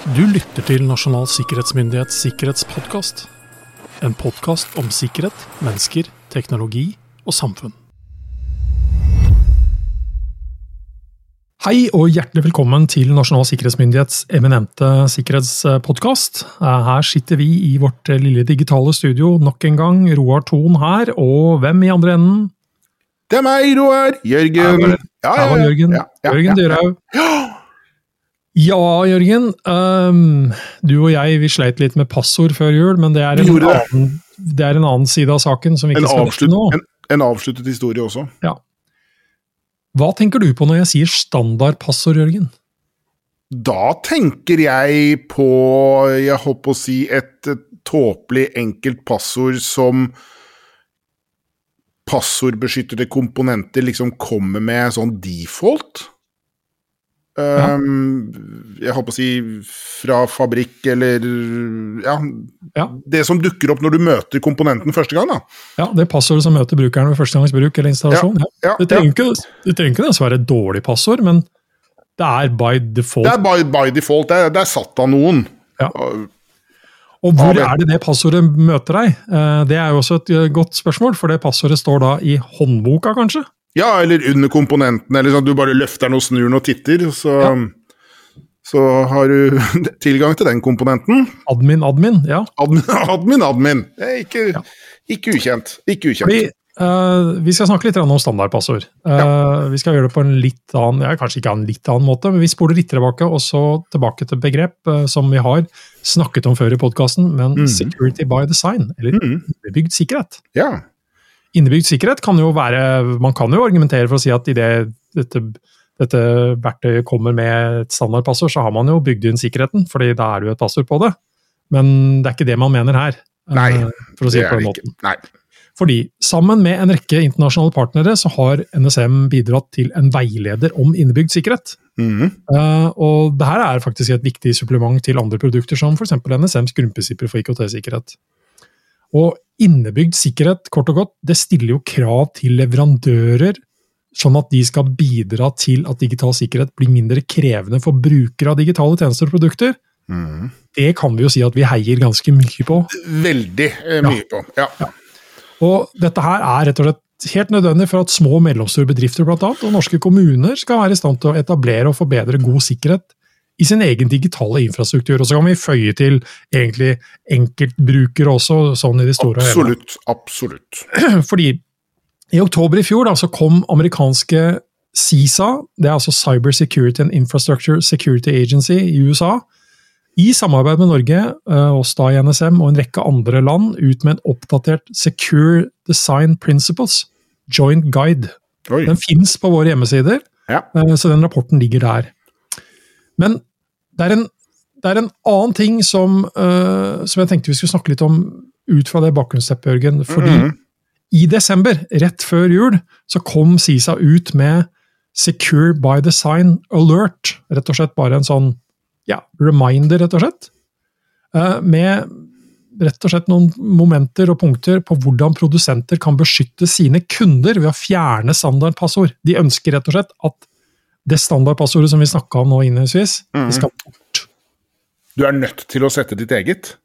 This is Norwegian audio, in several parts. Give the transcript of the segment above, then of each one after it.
Du lytter til Nasjonal sikkerhetsmyndighets sikkerhetspodkast. En podkast om sikkerhet, mennesker, teknologi og samfunn. Hei og hjertelig velkommen til Nasjonal sikkerhetsmyndighets eminente sikkerhetspodkast. Her sitter vi i vårt lille digitale studio nok en gang. Roar Thon her, og hvem i andre enden? Det er meg, Roar. Jørgen. Ja, ja, ja. Jørgen, Jørgen Dyrhaug. Ja. Ja, Jørgen. Um, du og jeg vi sleit litt med passord før jul, men det er, en annen, det er en annen side av saken som vi En, ikke skal avslutt, nå. en, en avsluttet historie også. Ja. Hva tenker du på når jeg sier standardpassord, Jørgen? Da tenker jeg på Jeg holdt på å si et tåpelig enkelt passord som passordbeskyttede komponenter liksom kommer med sånn default. Um, jeg holdt på å si fra fabrikk eller ja, Ja. Det som dukker opp når du møter komponenten første gang, da. Ja, Det passordet som møter brukeren ved førstegangsbruk eller installasjon. Ja. Ja, Det trenger ikke, det trenger ikke et dårlig passord, men det er by default. Det er by, by default. Det er, det er satt av noen. Ja. Og- Og hvor er det det passordet møter deg? Eh, Det er jo også et eh, godt spørsmål, for det passordet står da i håndboka, kanskje? Ja, eller under komponenten, eller sånn at du bare løfter den og snur den og titter, så, så har du tilgang til den komponenten. Admin, admin, ja. Admin, admin. admin. Det er ikke, ikke ukjent. Ikke ukjent. Vi, uh, vi skal snakke litt om standardpassord. Eh, Vi skal gjøre det på en litt annen ja, kanskje ikke en litt annen måte, men vi spoler litt tilbake, og så tilbake til begrep uh, som vi har snakket om før i podkasten, men Mhm. security by design, eller Mhm. bygd sikkerhet. Ja. Innebygd sikkerhet kan jo være Man kan jo argumentere for å si at idet dette, dette verktøyet kommer med et standardpassord, så har man jo bygd inn sikkerheten, fordi da er det jo et passord på det. Men det er ikke det man mener her, eh, Nei, for å si Det det på den det måten. Nei. Fordi sammen med en rekke internasjonale partnere så har NSM bidratt til en veileder om innebygd sikkerhet. Mhm. Uh, og det her er faktisk et viktig supplement til andre produkter, som f.eks. NSMs grunnprinsipper for IKT-sikkerhet. Og innebygd sikkerhet, kort og godt, det stiller jo krav til leverandører, sånn at de skal bidra til at digital sikkerhet blir mindre krevende for brukere av digitale tjenester og produkter. Mm. Det kan vi jo si at vi heier ganske mye på. Veldig eh, mye på. Ja. Og dette her er rett og slett helt nødvendig for at små og mellomstore bedrifter blant annet, og norske kommuner skal være i stand til å etablere og forbedre god sikkerhet i sin egen digitale infrastruktur. Og så kan vi føye til egentlig enkeltbrukere også, sånn i det store og hele. Absolutt. Absolutt. Fordi i oktober i fjor da, så kom amerikanske CISA, det er altså Cyber Security and Infrastructure Security Agency i USA, i samarbeid med Norge, eh, oss da i NSM og en rekke andre land, ut med en oppdatert Secure Design Principles, Joint Guide. Oi. Den fins på våre hjemmesider, Ja. eh, så den rapporten ligger der. Men det er en, det er en annen ting som, uh, som jeg tenkte vi skulle snakke litt om ut fra det bakgrunnsteppet, Jørgen. Fordi Mhm. i desember, rett før jul, så kom Sisa ut med Secure by Design Alert. Rett og slett bare en sånn ja, reminder, rett og slett. Uh, Med rett og slett noen momenter og punkter på hvordan produsenter kan beskytte sine kunder ved å fjerne standardpassord. De ønsker rett og slett at det standardpassordet som vi snakka om nå innledningsvis, mm. det skal bort. Du er nødt til å sette ditt eget.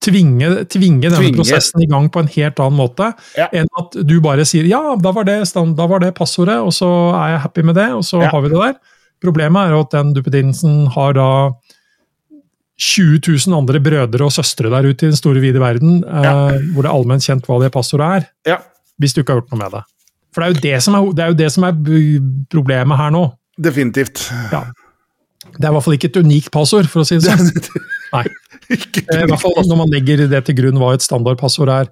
Tvinge, tvinge denne Tvinge. prosessen i gang på en helt annen måte Ja. enn at du bare sier ja, da var det, stand, da var det passordet, og så er jeg happy med det, og så Ja. har vi det der. Problemet er jo at den duppedinsen har da 20 000 andre brødre og søstre der ute i den store, vide verden, eh, hvor det er allment kjent hva det passordet er, Ja. hvis du ikke har gjort noe med det. For det er jo det som er, det er, jo det som er problemet her nå. Definitivt. Ja. Det er i hvert fall ikke et unikt passord, for å si det sånn. Nei. Eh, I hvert fall når man legger det til grunn hva et standardpassord er.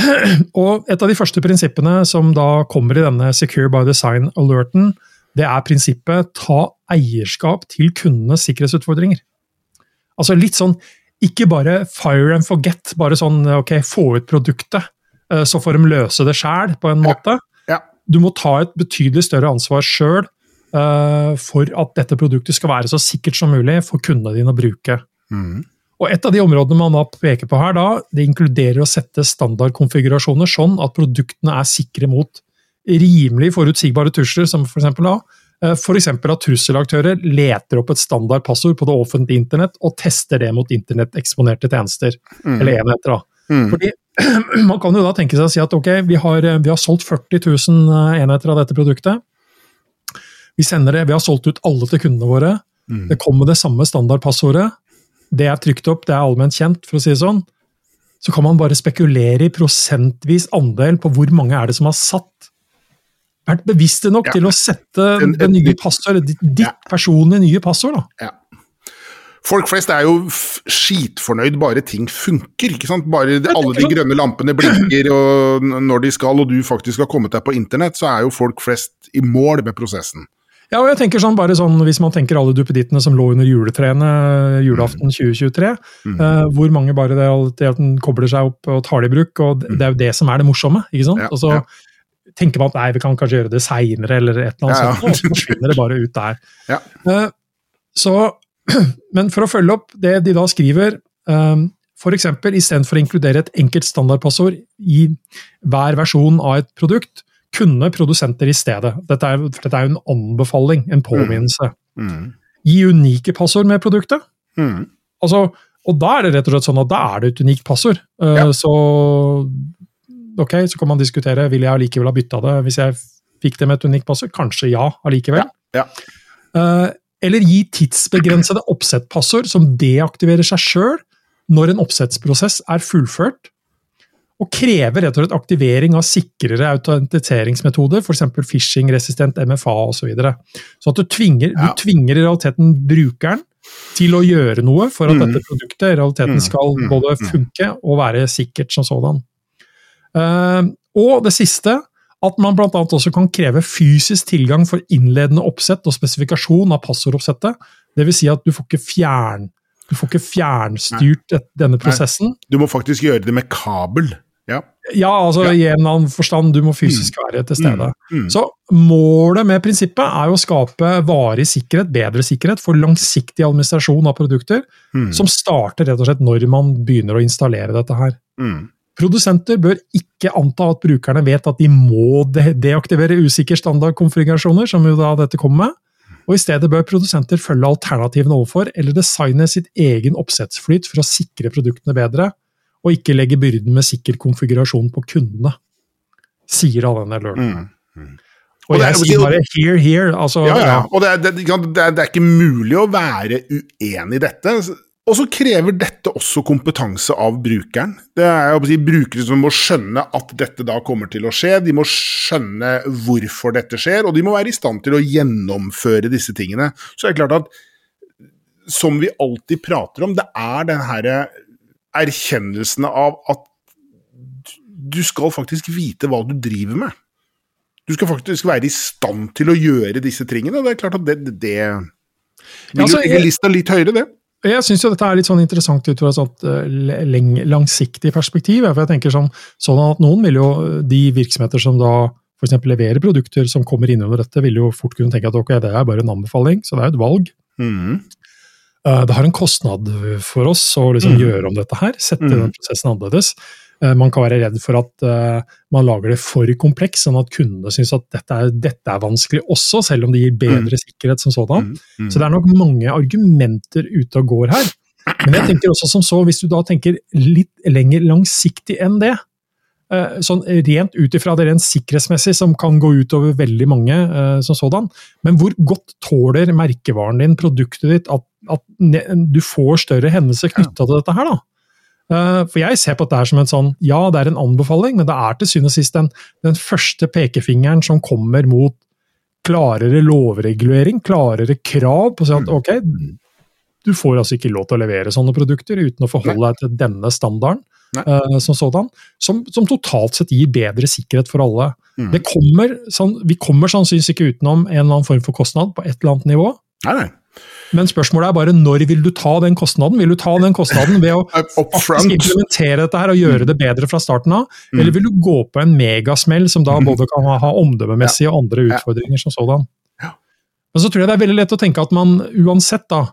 Og et av de første prinsippene som da kommer i denne Secure by Design-alerten, det er prinsippet ta eierskap til kundenes sikkerhetsutfordringer. Altså litt sånn, ikke bare fire and forget, bare sånn ok, få ut produktet, eh, så får de løse det sjæl, på en måte. Du må ta et betydelig større ansvar sjøl for at dette produktet skal være så sikkert som mulig for kundene dine å bruke. Mm. Og Et av de områdene man da peker på her, da, det inkluderer å sette standardkonfigurasjoner sånn at produktene er sikre mot rimelig forutsigbare trusler, som f.eks. da F.eks. at trusselaktører leter opp et standard passord på det offentlige internett og tester det mot internetteksponerte tjenester, Mm. eller enheter. da. Mm. Fordi Man kan jo da tenke seg å si at ok, vi har, vi har solgt 40 000 enheter av dette produktet. Vi sender det, vi har solgt ut alle til kundene våre. Mm. Det kommer det samme standardpassordet. Det er trykt opp, det er allment kjent, for å si det sånn. Så kan man bare spekulere i prosentvis andel på hvor mange er det som har satt vært bevisste nok Ja. til å sette det nye passordet, ditt Ja. personlige nye passord. da. Ja. Folk flest er jo skitfornøyd bare ting funker. ikke sant? Bare alle de grønne lampene blinker og når de skal, og du faktisk har kommet deg på internett, så er jo folk flest i mål med prosessen. Ja, og jeg tenker sånn, bare sånn, Hvis man tenker alle duppedittene som lå under juletreene julaften 2023, Mm. uh, hvor mange bare det, at kobler seg opp og tar det i bruk, og det, det er jo det som er det morsomme. ikke sant? Ja, og så ja. tenker man at nei, vi kan kanskje gjøre det seinere, eller et eller annet Ja, sånt, og så forsvinner det bare ut der. Ja. Eh, så, men for å følge opp det de da skriver um, F.eks. istedenfor å inkludere et enkelt standardpassord i hver versjon av et produkt, kunne produsenter i stedet Dette er, dette er jo en anbefaling, en påminnelse. Mm. Gi unike passord med produktet. Mm. Altså, og da er det rett og slett sånn at da er det et unikt passord. Eh, Ja. Så ok, så kan man diskutere vil jeg allikevel ha bytta det hvis jeg fikk det med et unikt passord. Kanskje ja allikevel. Ja, Eh, eller gi tidsbegrensede oppsettpassord som deaktiverer seg sjøl når en oppsettsprosess er fullført. Og krever rett og slett aktivering av sikrere autentiseringsmetoder, f.eks. phishing-resistent MFA osv. Så, videre. så at du tvinger, Ja. du tvinger i realiteten brukeren til å gjøre noe for at Mm. dette produktet i realiteten Mm, skal mm, både mm. funke og være sikkert som sådan. Uh, og det siste, at man bl.a. også kan kreve fysisk tilgang for innledende oppsett og spesifikasjon av passordoppsettet. Dvs. Si at du får ikke fjern du får ikke fjernstyrt et- denne prosessen. Du må faktisk gjøre det med kabel. Ja. Ja, altså Ja. i en eller annen forstand, du må fysisk være til stede. Mm. Så målet med prinsippet er jo å skape varig sikkerhet, bedre sikkerhet, for langsiktig administrasjon av produkter, Mm. som starter rett og slett når man begynner å installere dette her. Mm. Produsenter bør ikke anta at brukerne vet at de må de deaktivere usikre standardkonfigurasjoner, som jo da dette kommer med, og i stedet bør produsenter følge alternativene overfor, eller designe sitt egen oppsettsflyt for å sikre produktene bedre, og ikke legge byrden med sikker konfigurasjon på kundene. Sier da denne alerten. Mm. Og Og det jeg sier bare here, here. Altså, Ja, ja. ja. Og det det, det er ikke mulig å være uenig i dette. Og så krever dette også kompetanse av brukeren. Det er si, brukere som må skjønne at dette da kommer til å skje. De må skjønne hvorfor dette skjer, og de må være i stand til å gjennomføre disse tingene. Så det er klart at, som vi alltid prater om, det er den herre erkjennelsen av at du skal faktisk vite hva du driver med. Du skal faktisk være i stand til å gjøre disse tingene. og Det er klart at det, det, det vil altså, jo jeg- lista litt høyere, det. Jeg syns dette er litt sånn interessant ut fra et sånt eh, langsiktig perspektiv. For jeg tenker sånn, sånn at Noen vil jo, de virksomheter som da f.eks. leverer produkter som kommer inn under dette, vil jo fort kunne tenke at ok, det er bare en anbefaling, så det er jo et valg. Mhm. Eh, Det har en kostnad for oss å liksom Mm. gjøre om dette her, sette Mm. den prosessen annerledes. Eh, Man kan være redd for at eh, man lager det for kompleks, sånn at kundene syns at dette er, dette er vanskelig også, selv om det gir bedre sikkerhet som sådan. Mhm. Mhm. Så det er nok mange argumenter ute og går her. Men jeg tenker også som så, hvis du da tenker litt lenger langsiktig enn det, eh, sånn rent ut ifra det rent sikkerhetsmessig, som kan gå utover veldig mange som sådan, men hvor godt tåler merkevaren din, produktet ditt, at, at du får større hendelser knytta til dette her, da? Eh, For jeg ser på dette som en sånn, ja det er en anbefaling, men det er til syvende og sist den, den første pekefingeren som kommer mot klarere lovregulering, klarere krav på å si at ok, du får altså ikke lov til å levere sånne produkter uten å forholde deg til denne standarden eh, som sådan, som, som totalt sett gir bedre sikkerhet for alle. Mm. Det kommer, sånn, vi kommer sannsynligvis ikke utenom en eller annen form for kostnad på et eller annet nivå, Nei, nei. Men spørsmålet er bare når vil du ta den kostnaden? Vil du ta den kostnaden ved å faktisk implementere dette her og gjøre det bedre fra starten av? Mm. Eller vil du gå på en megasmell som da både kan ha, omdømmemessige og andre utfordringer som sådan? Ja. Men så tror jeg det er veldig lett å tenke at man uansett, da,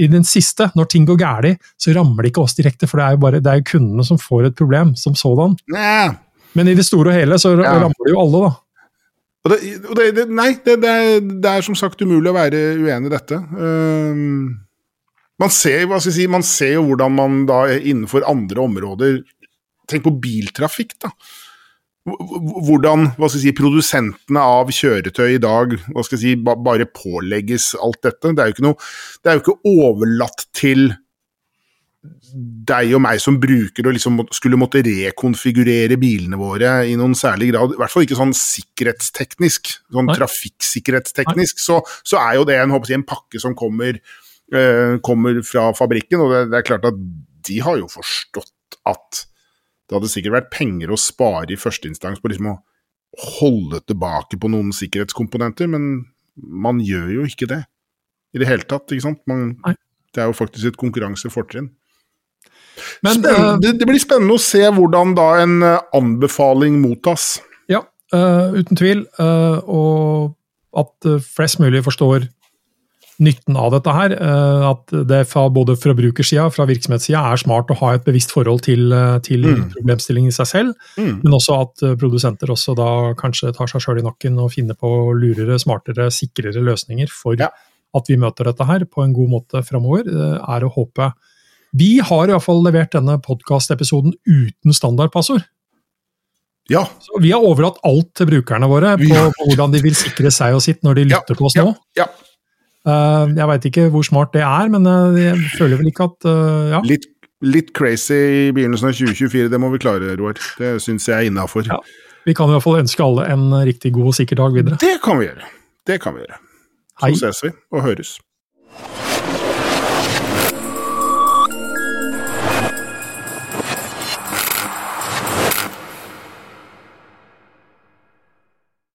i den siste, når ting går galt, så rammer det ikke oss direkte, for det er jo bare det er jo kundene som får et problem som sådan. Men i det store og hele så rammer det jo alle, da. Og det, og det, nei, det, det, er, er som sagt umulig å være uenig i dette. Um, man, ser, hva skal jeg si, man ser jo hvordan man da innenfor andre områder Tenk på biltrafikk, da. Hvordan hva skal jeg si, produsentene av kjøretøy i dag hva skal jeg si, bare pålegges alt dette. Det er jo ikke, noe, det er jo ikke overlatt til deg og meg som bruker og liksom skulle måtte rekonfigurere bilene våre i noen særlig grad, i hvert fall ikke sånn sikkerhetsteknisk, sånn Nei. trafikksikkerhetsteknisk, så, så, er jo det en, jeg, en pakke som kommer, uh, kommer fra fabrikken, og det, det, er klart at de har jo forstått at det hadde sikkert vært penger å spare i første instans på liksom å holde tilbake på noen sikkerhetskomponenter, men man gjør jo ikke det i det hele tatt, ikke sant. Man, det er jo faktisk et konkurransefortrinn. Men, uh, det, det, blir spennende å se hvordan da en uh, anbefaling mottas. Ja, uh, uten tvil. og at flest mulig forstår nytten av dette her. At det fra både fra brukersida og fra virksomhetssida er smart å ha et bevisst forhold til, til mm. problemstillingen i seg selv, mm. men også at produsenter også da kanskje tar seg sjøl i nakken og finner på lurere, smartere, sikrere løsninger for ja. at vi møter dette her på en god måte framover, er å håpe vi har iallfall levert denne podkastepisoden uten standardpassord. Ja. Så vi har overlatt alt til brukerne våre på, ja. på hvordan de vil sikre seg og sitt når de lytter ja. på oss nå. Ja. Uh, jeg veit ikke hvor smart det er, men uh, jeg føler vel ikke at uh, ja. litt, litt, crazy i begynnelsen av 2024, det må vi klare, Roar. Det syns jeg er innafor. Vi kan i hvert fall ønske alle en riktig god og sikker dag videre. Det kan vi gjøre. Det kan vi gjøre. Så Hei. ses vi og høres.